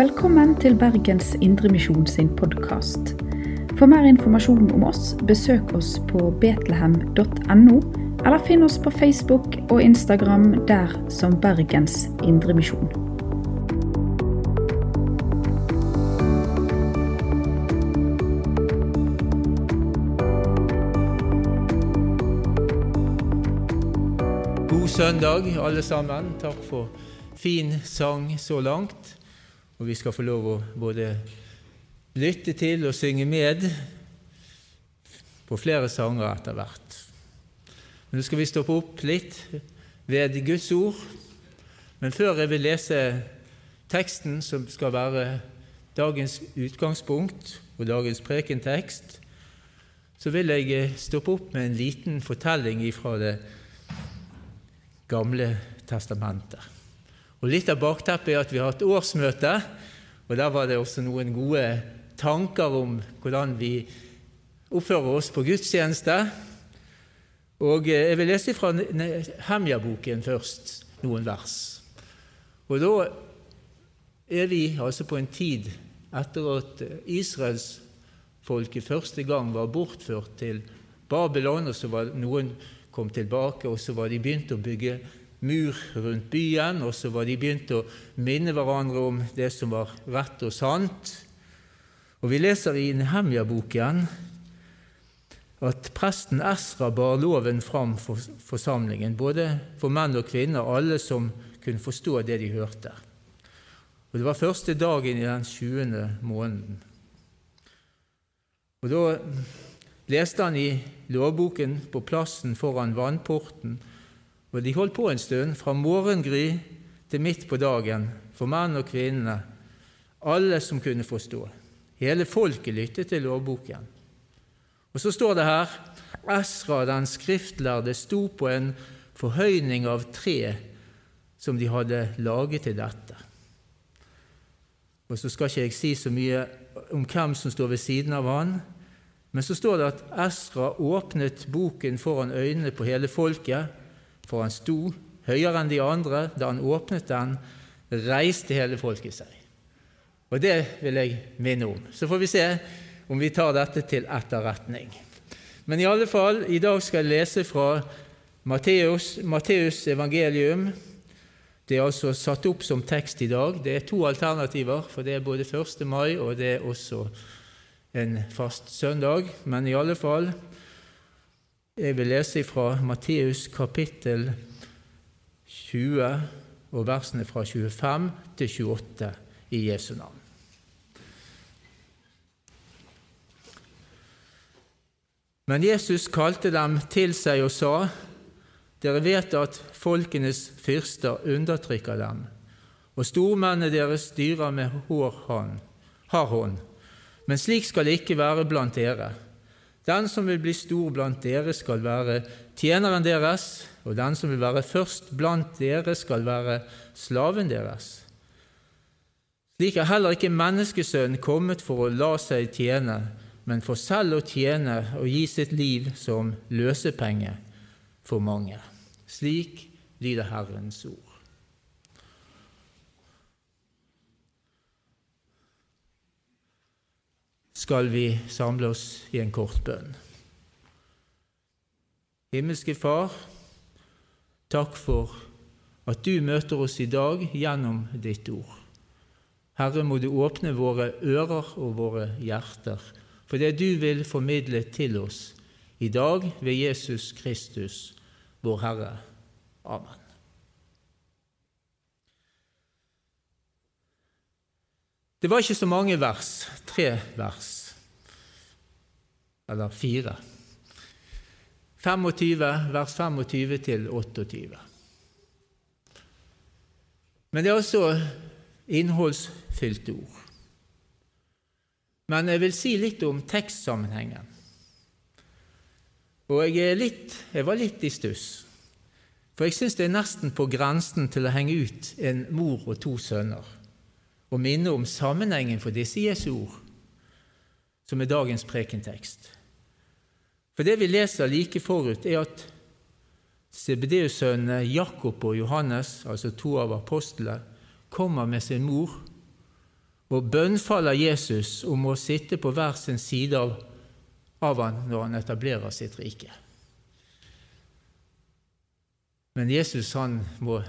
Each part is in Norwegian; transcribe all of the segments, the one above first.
Velkommen til Bergens Indremisjon sin podkast. For mer informasjon om oss, besøk oss på betlehem.no, eller finn oss på Facebook og Instagram der som Bergens Indremisjon. God søndag, alle sammen. Takk for fin sang så langt. Og vi skal få lov å både lytte til og synge med på flere sanger etter hvert. Men nå skal vi stoppe opp litt ved Guds ord. Men før jeg vil lese teksten, som skal være dagens utgangspunkt og dagens prekentekst, så vil jeg stoppe opp med en liten fortelling fra Det gamle testamentet. Og Litt av bakteppet er at vi har hatt årsmøte, og der var det også noen gode tanker om hvordan vi oppfører oss på gudstjeneste. Og Jeg vil lese fra Hemja-boken først, noen vers. Og Da er vi altså på en tid etter at israelsfolket første gang var bortført til Babylon, og så var noen kom tilbake, og så var de begynt å bygge mur rundt byen, og så var de begynt å minne hverandre om det som var rett og sant. Og Vi leser i Nehemja-boken at presten Esra bar loven fram for forsamlingen, både for menn og kvinner, alle som kunne forstå det de hørte. Og Det var første dagen i den 20. måneden. Og Da leste han i lovboken på plassen foran vannporten og de holdt på en stund, fra morgengry til midt på dagen, for menn og kvinner, alle som kunne forstå. Hele folket lyttet til lovboken. Og så står det her Esra den skriftlærde sto på en forhøyning av tre som de hadde laget til dette. Og Så skal ikke jeg si så mye om hvem som står ved siden av han, men så står det at Esra åpnet boken foran øynene på hele folket, for han sto høyere enn de andre. Da han åpnet den, reiste hele folket seg. Og det vil jeg minne om. Så får vi se om vi tar dette til etterretning. Men i alle fall, i dag skal jeg lese fra Matteus, evangelium. Det er altså satt opp som tekst i dag. Det er to alternativer, for det er både 1. mai og det er også en fast søndag. Men i alle fall jeg vil lese fra Matteus kapittel 20 og versene fra 25 til 28 i Jesu navn. Men Jesus kalte dem til seg og sa:" Dere vet at folkenes fyrster undertrykker dem, og stormennene deres styrer med hard hånd. Men slik skal det ikke være blant dere. Den som vil bli stor blant dere, skal være tjeneren deres, og den som vil være først blant dere, skal være slaven deres. Slik er heller ikke Menneskesønnen kommet for å la seg tjene, men for selv å tjene og gi sitt liv som løsepenge for mange. Slik lyder Herrens ord. Skal vi samle oss i en kort bønn. Himmelske Far, takk for at du møter oss i dag gjennom ditt ord. Herre, må du åpne våre ører og våre hjerter for det du vil formidle til oss i dag ved Jesus Kristus, vår Herre. Amen. Det var ikke så mange vers, tre vers, eller fire. 25, vers 25 til 28. Men det er også innholdsfylte ord. Men jeg vil si litt om tekstsammenhengen. Og jeg, litt, jeg var litt i stuss, for jeg syns det er nesten på grensen til å henge ut en mor og to sønner og minne om sammenhengen for disse Jesu ord, som er dagens prekentekst. For det vi leser like forut, er at Sebedeus-sønnene Jakob og Johannes, altså to av apostlene, kommer med sin mor, og bønnfaller Jesus om å sitte på hver sin side av, av han når han etablerer sitt rike. Men Jesus han må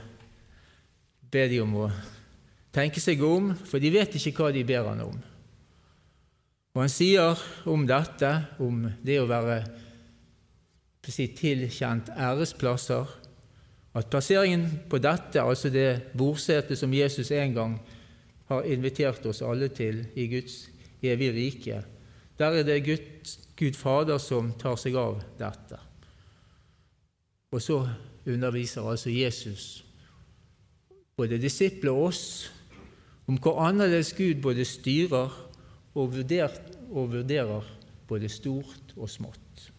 be de om å tenke seg om, for de vet ikke hva de ber han om. Og han sier om dette, om det å være si, tilkjent æresplasser, at plasseringen på dette, altså det bordsetet som Jesus en gang har invitert oss alle til i Guds evige rike, der er det Gud, Gud Fader som tar seg av dette. Og så underviser altså Jesus både disipler og oss om hvor annerledes Gud både styrer og, vurderer, og vurderer både stort og smått.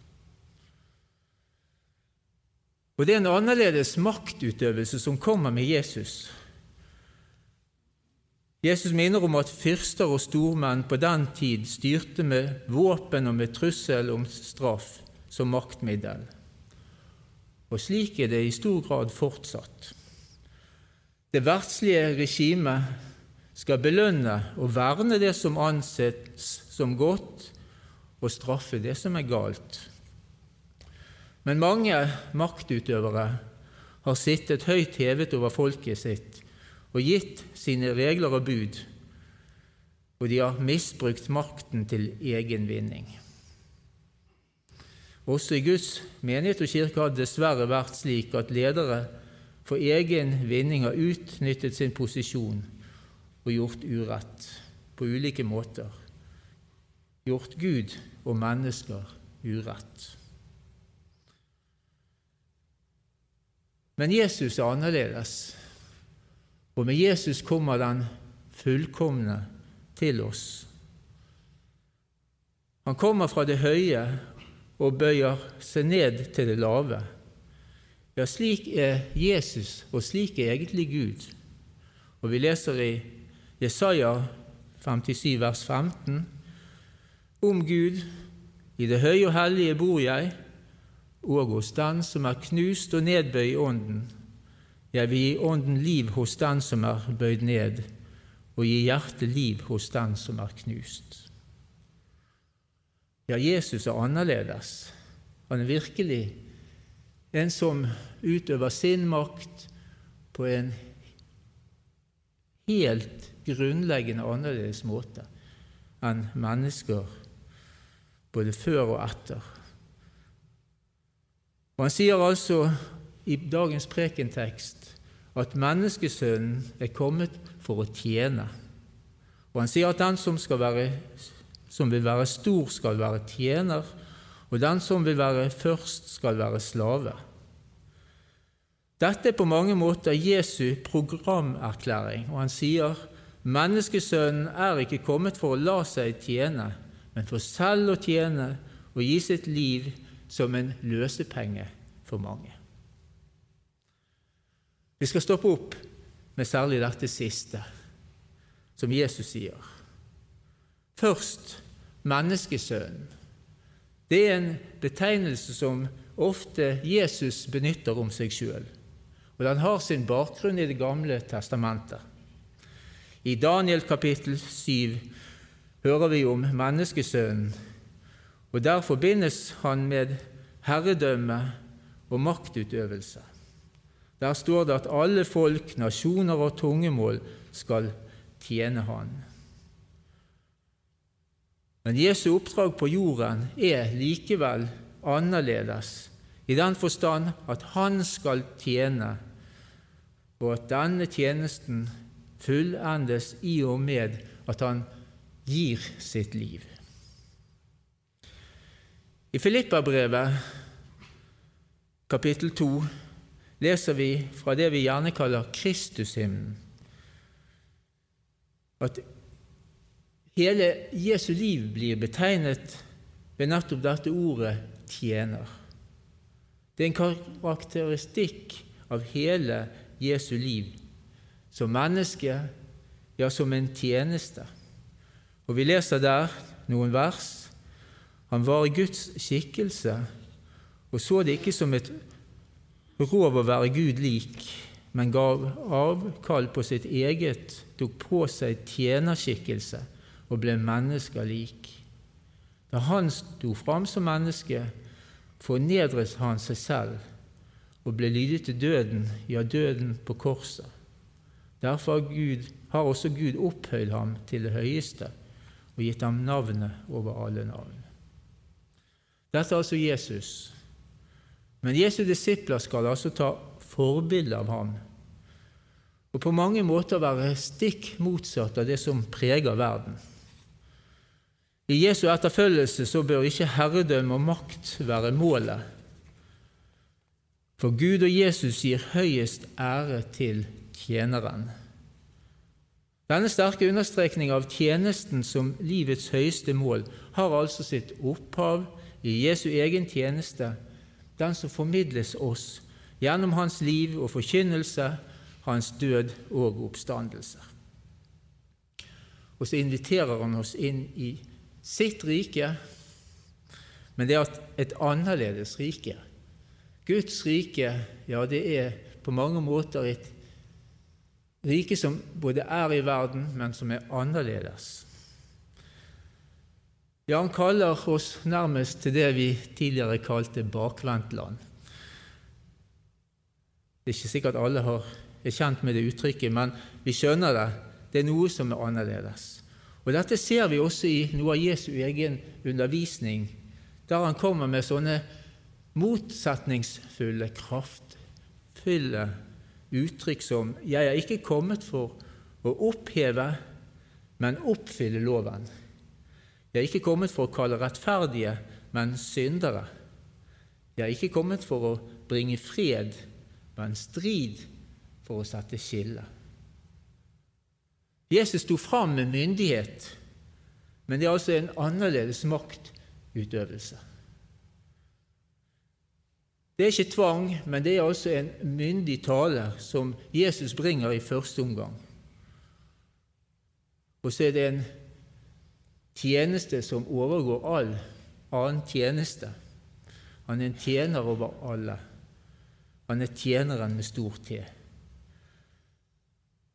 Og Det er en annerledes maktutøvelse som kommer med Jesus. Jesus minner om at fyrster og stormenn på den tid styrte med våpen og med trussel om straff som maktmiddel. Og slik er det i stor grad fortsatt. Det verdslige regimet skal belønne og verne det som anses som godt, og straffe det som er galt. Men mange maktutøvere har sittet høyt hevet over folket sitt og gitt sine regler og bud, og de har misbrukt makten til egen vinning. Også i Guds menighet og kirke har det dessverre vært slik at ledere for egen vinning har utnyttet sin posisjon og gjort urett på ulike måter. Gjort Gud og mennesker urett. Men Jesus er annerledes, og med Jesus kommer den fullkomne til oss. Han kommer fra det høye og bøyer seg ned til det lave. Ja, slik er Jesus, og slik er egentlig Gud. Og vi leser i Jesaja 57, vers 15. Om Gud, i det høye og hellige bor jeg, og hos den som er knust og nedbøyd i ånden. Jeg vil gi ånden liv hos den som er bøyd ned, og gi hjertet liv hos den som er knust. Ja, Jesus er annerledes. Han er virkelig en som utøver sin makt på en helt grunnleggende annerledes måte enn mennesker både før og etter. Og Han sier altså i dagens prekentekst at menneskesønnen er kommet for å tjene. Og han sier at den som, være, som vil være stor, skal være tjener, og den som vil være først, skal være slave. Dette er på mange måter Jesu programerklæring, og han sier Menneskesønnen er ikke kommet for å la seg tjene, men for selv å tjene og gi sitt liv som en løsepenge for mange. Vi skal stoppe opp med særlig dette siste, som Jesus sier. Først menneskesønnen. Det er en betegnelse som ofte Jesus benytter om seg sjøl, og den har sin bakgrunn i Det gamle testamentet. I Daniel kapittel 7 hører vi om menneskesønnen, og der forbindes han med herredømme og maktutøvelse. Der står det at alle folk, nasjoner og tungemål skal tjene han. Men Jesu oppdrag på jorden er likevel annerledes, i den forstand at han skal tjene, og at denne tjenesten fullendes i og med at han gir sitt liv. I Filippabrevet kapittel 2 leser vi fra det vi gjerne kaller Kristushymnen, at hele Jesu liv blir betegnet ved nettopp dette ordet 'tjener'. Det er en karakteristikk av hele Jesu liv som menneske, ja, som en tjeneste. Og Vi leser der noen vers. Han var i Guds skikkelse og så det ikke som et rov å være Gud lik, men gav avkall på sitt eget, tok på seg tjenerskikkelse og ble mennesker lik. Da han sto fram som menneske, fornedret han seg selv og ble lydig til døden, ja, døden på korset. Derfor har, Gud, har også Gud opphøyd ham til det høyeste og gitt ham navnet over alle navn. Dette er altså Jesus. Men Jesu disipler skal altså ta forbilde av ham og på mange måter være stikk motsatt av det som preger verden. I Jesu etterfølgelse så bør ikke herredømme og makt være målet. For Gud og Jesus gir høyest ære til tjeneren. Denne sterke understrekningen av tjenesten som livets høyeste mål har altså sitt opphav i Jesu egen tjeneste, den som formidles oss gjennom hans liv og forkynnelse, hans død og oppstandelse. Og så inviterer han oss inn i sitt rike, men det er et annerledes rike. Guds rike, ja, det er på mange måter et rike som både er i verden, men som er annerledes. Ja, han kaller oss nærmest til det vi tidligere kalte bakvendtland. Det er ikke sikkert alle er kjent med det uttrykket, men vi skjønner det. Det er noe som er annerledes. Og Dette ser vi også i noe av Jesu egen undervisning, der han kommer med sånne motsetningsfulle, kraftfulle uttrykk som 'Jeg er ikke kommet for å oppheve, men oppfylle loven'. Jeg er ikke kommet for å kalle rettferdige, men syndere. Jeg er ikke kommet for å bringe fred, men strid for å sette skille. Jesus sto fram med myndighet, men det er altså en annerledes maktutøvelse. Det er ikke tvang, men det er altså en myndig tale som Jesus bringer i første omgang. Og så er det en tjeneste som overgår all annen tjeneste. Han er en tjener over alle. Han er tjeneren med stor T.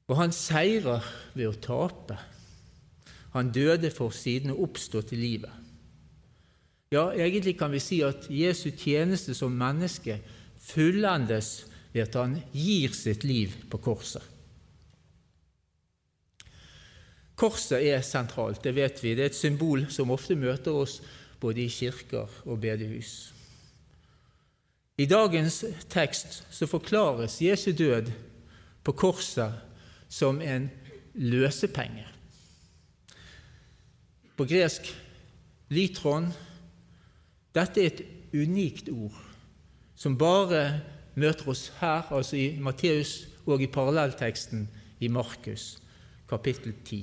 Og han seirer ved å tape. Han døde for siden å oppstå til livet. Ja, egentlig kan vi si at Jesu tjeneste som menneske fullendes ved at han gir sitt liv på korset. Korset er sentralt, det vet vi. Det er et symbol som ofte møter oss både i kirker og bedehus. I dagens tekst så forklares Jesu død på korset som en løsepenge. På gresk litron Dette er et unikt ord som bare møter oss her, altså i Matteus og i parallellteksten i Markus, kapittel 10.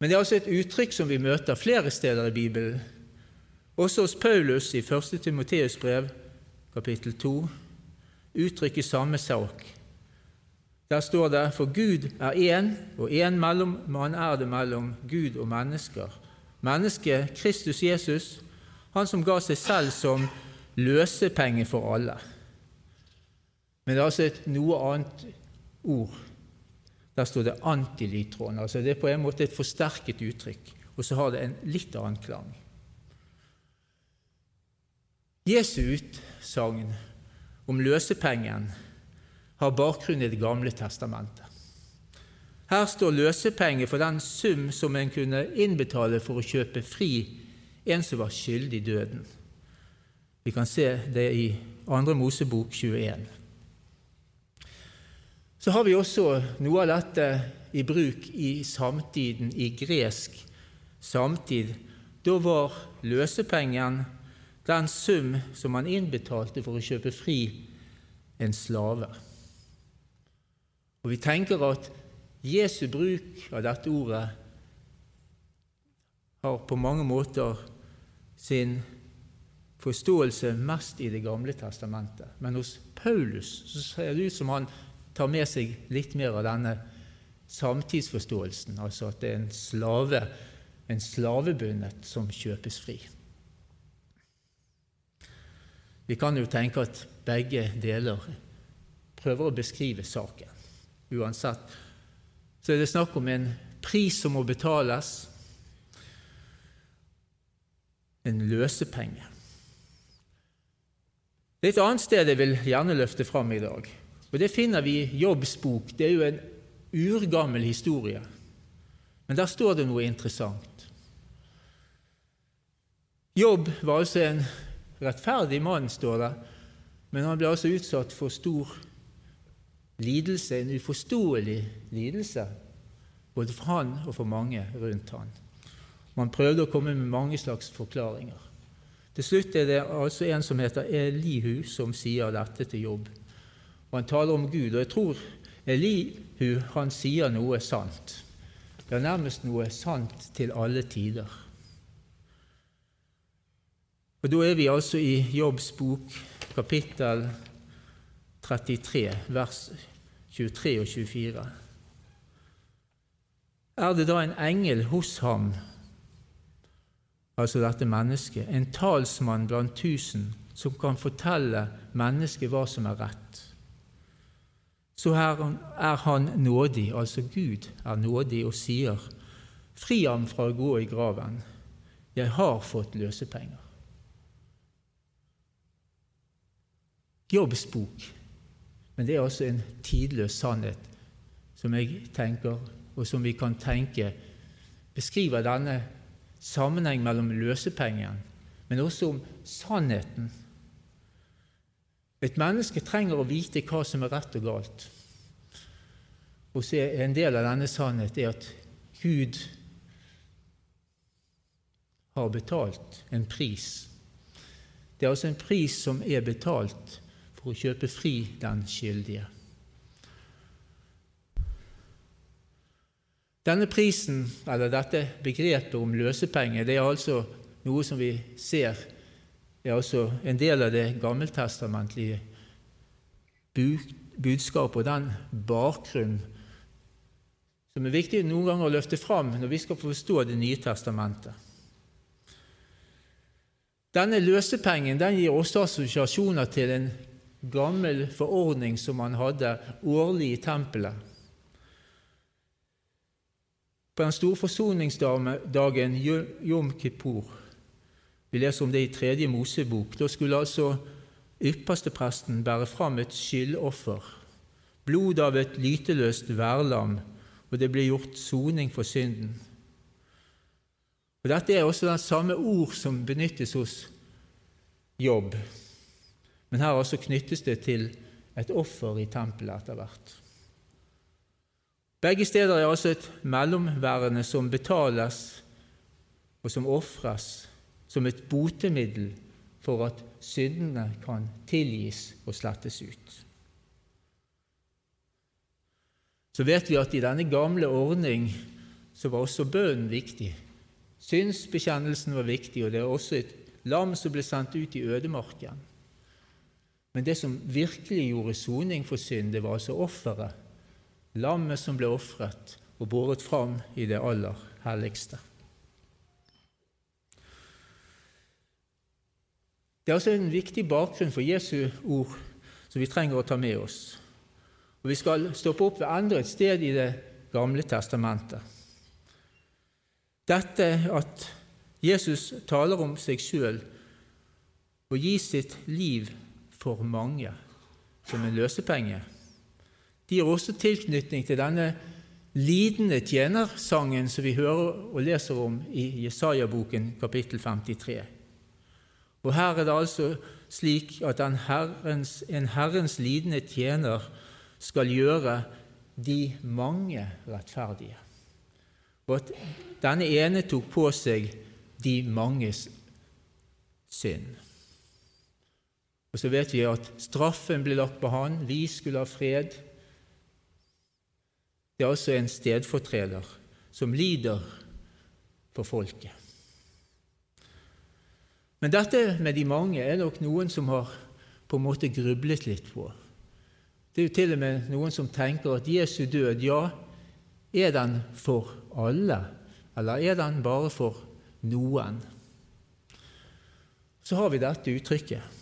Men det er altså et uttrykk som vi møter flere steder i Bibelen. Også hos Paulus i 1. Timoteus brev, kapittel 2, uttrykker samme sak. Der står det for Gud er én, og én mellommann er det mellom Gud og mennesker. Mennesket Kristus Jesus, han som ga seg selv som løsepenge for alle. Men det er altså et noe annet ord der står det antilytron. Altså det er på en måte et forsterket uttrykk, og så har det en litt annen klang. Jesu utsagn om løsepengen har bakgrunn i Det gamle testamentet. Her står løsepenge for den sum som en kunne innbetale for å kjøpe fri en som var skyldig døden. Vi kan se det i 2. Mosebok 21. Så har vi også noe av dette i bruk i samtiden, i gresk samtid. Da var løsepengen den sum som man innbetalte for å kjøpe fri en slave. Og Vi tenker at Jesu bruk av dette ordet har på mange måter sin forståelse mest i Det gamle testamentet. Men hos Paulus så ser det ut som han tar med seg litt mer av denne samtidsforståelsen, altså at det er en slave, en slavebundet, som kjøpes fri. Vi kan jo tenke at begge deler prøver å beskrive saken. Uansett så er det snakk om en pris som må betales, en løsepenge. Det er et annet sted jeg vil gjerne løfte fram i dag. og Det finner vi i Jobbs bok. Det er jo en urgammel historie. Men der står det noe interessant. Jobb var altså en rettferdig mann, står det, men han ble altså utsatt for stor lidelse, en uforståelig lidelse, både for han og for mange rundt han. Man prøvde å komme med mange slags forklaringer. Til slutt er det altså en som heter Elihu, som sier dette til Jobb. Og Han taler om Gud, og jeg tror Elihu han sier noe sant. Er nærmest noe sant til alle tider. Og Da er vi altså i Jobbs bok, kapittel 33, vers 23 og 24. Er det da en engel hos ham, altså dette mennesket, en talsmann blant tusen, som kan fortelle mennesket hva som er rett? så her er han nådig, altså Gud er nådig og sier, fri ham fra å gå i graven, jeg har fått løsepenger. Jobbs bok, men det er altså en tidløs sannhet som jeg tenker, og som vi kan tenke beskriver denne sammenheng mellom løsepengen, men også om sannheten et menneske trenger å vite hva som er rett og galt. Og så er En del av denne sannhet er at Gud har betalt en pris. Det er altså en pris som er betalt for å kjøpe fri den skyldige. Denne prisen, eller dette begrepet om løsepenger, det er altså noe som vi ser er altså en del av det gammeltestamentlige budskapet og den bakgrunnen som er viktig noen ganger å løfte fram når vi skal forstå Det nye testamentet. Denne løsepengen den gir også assosiasjoner til en gammel forordning som man hadde årlig i tempelet. På den store forsoningsdagen Jom Kippur vi leser om det i Tredje Mosebok. Da skulle altså ypperstepresten bære fram et skyldoffer, blod av et lyteløst værlam, og det ble gjort soning for synden. Og Dette er også den samme ord som benyttes hos Jobb, men her altså knyttes det til et offer i tempelet etter hvert. Begge steder er altså et mellomværende som betales og som ofres som et botemiddel for at syndene kan tilgis og slettes ut. Så vet vi at i denne gamle ordning så var også bønnen viktig. Synsbekjennelsen var viktig, og det er også et lam som ble sendt ut i ødemarken. Men det som virkelig gjorde soning for synd, det var altså offeret, lammet som ble ofret og båret fram i det aller helligste. Det er altså en viktig bakgrunn for Jesu ord som vi trenger å ta med oss. Og Vi skal stoppe opp ved enda et sted i Det gamle testamentet. Dette at Jesus taler om seg sjøl og gir sitt liv for mange som en løsepenge, det gir også tilknytning til denne lidende tjenersangen som vi hører og leser om i Jesaja-boken kapittel 53. Og her er det altså slik at en Herrens, en Herrens lidende tjener skal gjøre de mange rettferdige, og at denne ene tok på seg de manges synd. Og så vet vi at straffen ble lagt på han, vi skulle ha fred. Det er altså en stedfortreder som lider for folket. Men dette med de mange er nok noen som har på en måte grublet litt på. Det er jo til og med noen som tenker at Jesu død, ja, er den for alle, eller er den bare for noen? Så har vi dette uttrykket.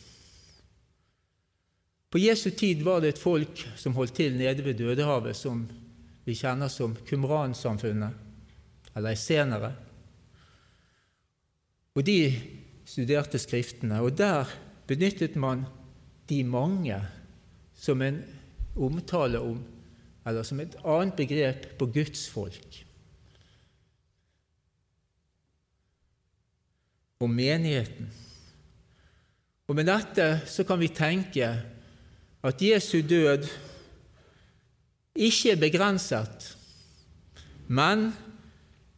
På Jesu tid var det et folk som holdt til nede ved Dødehavet, som vi kjenner som Kumran-samfunnet, eller senere. Og de studerte Skriftene, og der benyttet man de mange som en omtale om, eller som et annet begrep på Guds folk. Og menigheten. Og med dette så kan vi tenke at Jesu død ikke er begrenset, men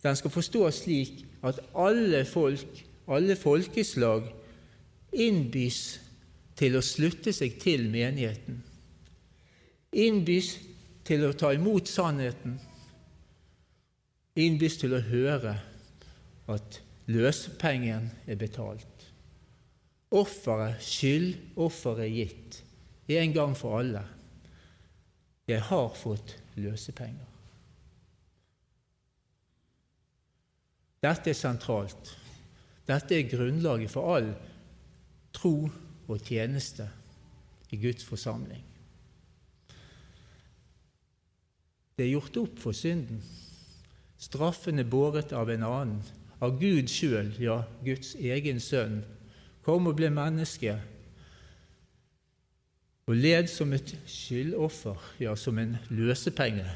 den skal forstås slik at alle folk, alle folkeslag, innbys til å slutte seg til menigheten. Innbys til å ta imot sannheten. Innbys til å høre at løsepengen er betalt. Offeret, skyldofferet er gitt en gang for alle. Jeg har fått løsepenger. Dette er sentralt. Dette er grunnlaget for all tro og tjeneste i Guds forsamling. Det er gjort opp for synden. Straffen er båret av en annen, av Gud sjøl, ja, Guds egen sønn, kom og ble menneske og led som et skyldoffer, ja, som en løsepenge,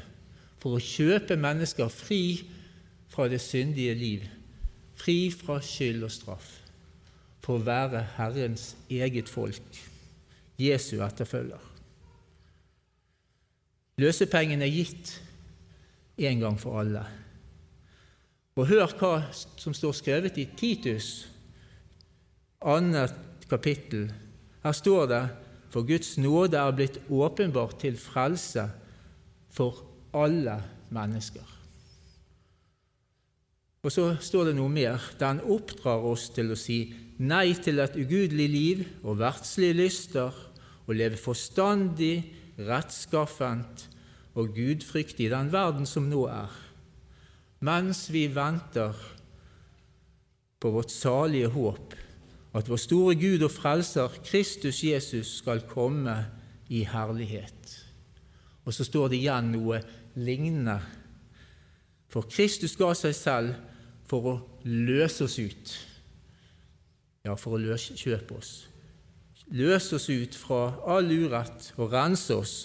for å kjøpe mennesker fri fra det syndige liv, fri fra skyld og straff, for å være Herrens eget folk, Jesu etterfølger. Løsepengen er gitt en gang for alle. Og hør hva som står skrevet i Titus, annet kapittel. Her står det for Guds nåde er blitt åpenbart til frelse for alle mennesker. Og så står det noe mer. Den oppdrar oss til å si nei til et ugudelig liv og verdslige lyster, og leve forstandig, rettskaffent og gudfryktig i den verden som nå er, mens vi venter på vårt salige håp, at vår store Gud og Frelser, Kristus Jesus, skal komme i herlighet. Og så står det igjen noe lignende. For Kristus ga seg selv for å løse oss ut. Ja, for å løse, kjøpe oss. Løse oss ut fra all urett og rense oss,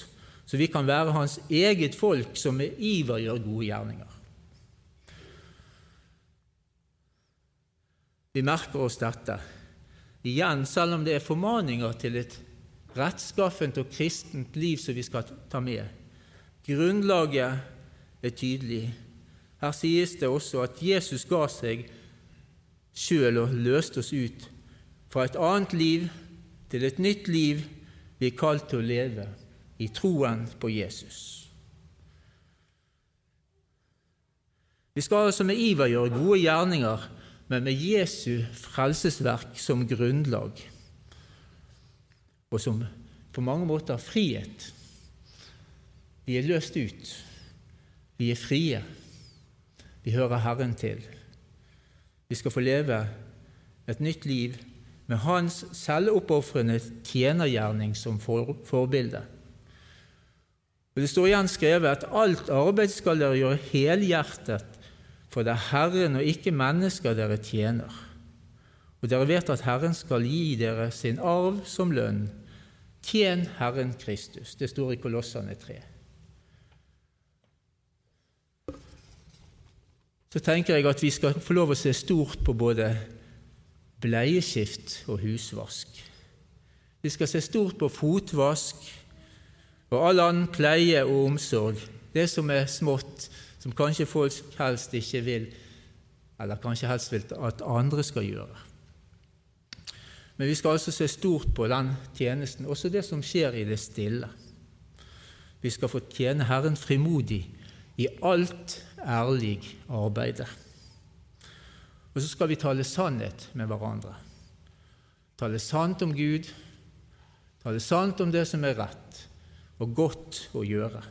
så vi kan være Hans eget folk som med iver gjør gode gjerninger. Vi merker oss dette. Igjen, selv om det er formaninger til et rettskaffent og kristent liv som vi skal ta med. Grunnlaget er tydelig. Her sies det også at Jesus ga seg sjøl og løste oss ut fra et annet liv til et nytt liv vi er kalt til å leve i troen på Jesus. Vi skal altså med iver gjøre gode gjerninger men med Jesu frelsesverk som grunnlag, og som på mange måter frihet. Vi er løst ut. Vi er frie. Vi hører Herren til. Vi skal få leve et nytt liv med Hans selvoppofrende tjenergjerning som forbilde. Og Det står igjen skrevet at alt arbeid skal dere gjøre helhjertet for det er Herren og ikke mennesker dere tjener. Og dere vet at Herren skal gi dere sin arv som lønn. Tjen Herren Kristus. Det står i Kolossene 3. Så tenker jeg at vi skal få lov å se stort på både bleieskift og husvask. Vi skal se stort på fotvask og all annen pleie og omsorg, det som er smått, som kanskje folk helst ikke vil, eller kanskje helst vil at andre skal gjøre. Men vi skal altså se stort på den tjenesten, også det som skjer i det stille. Vi skal få tjene Herren frimodig i alt ærlig arbeide. Og så skal vi tale sannhet med hverandre. Tale sant om Gud, tale sant om det som er rett og godt å gjøre.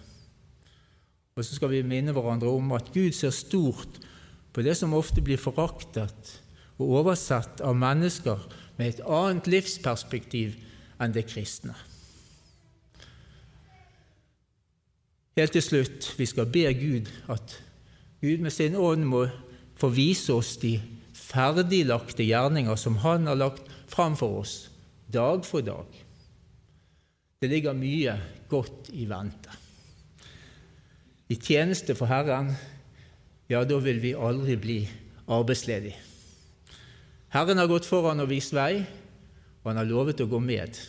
Og så skal vi minne hverandre om at Gud ser stort på det som ofte blir foraktet og oversett av mennesker med et annet livsperspektiv enn det kristne. Helt til slutt, vi skal be Gud at Gud med sin ånd må få vise oss de ferdiglagte gjerninger som Han har lagt fram for oss, dag for dag. Det ligger mye godt i vente. I tjeneste for Herren, ja, da vil vi aldri bli arbeidsledige. Herren har gått foran og vist vei, og han har lovet å gå med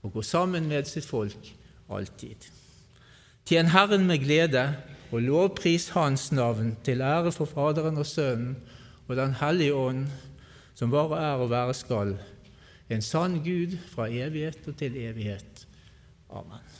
og gå sammen med sitt folk alltid. Tjen Herren med glede og lovpris Hans navn til ære for Faderen og Sønnen og Den hellige ånd, som bare er og være skal, en sann Gud fra evighet og til evighet. Amen.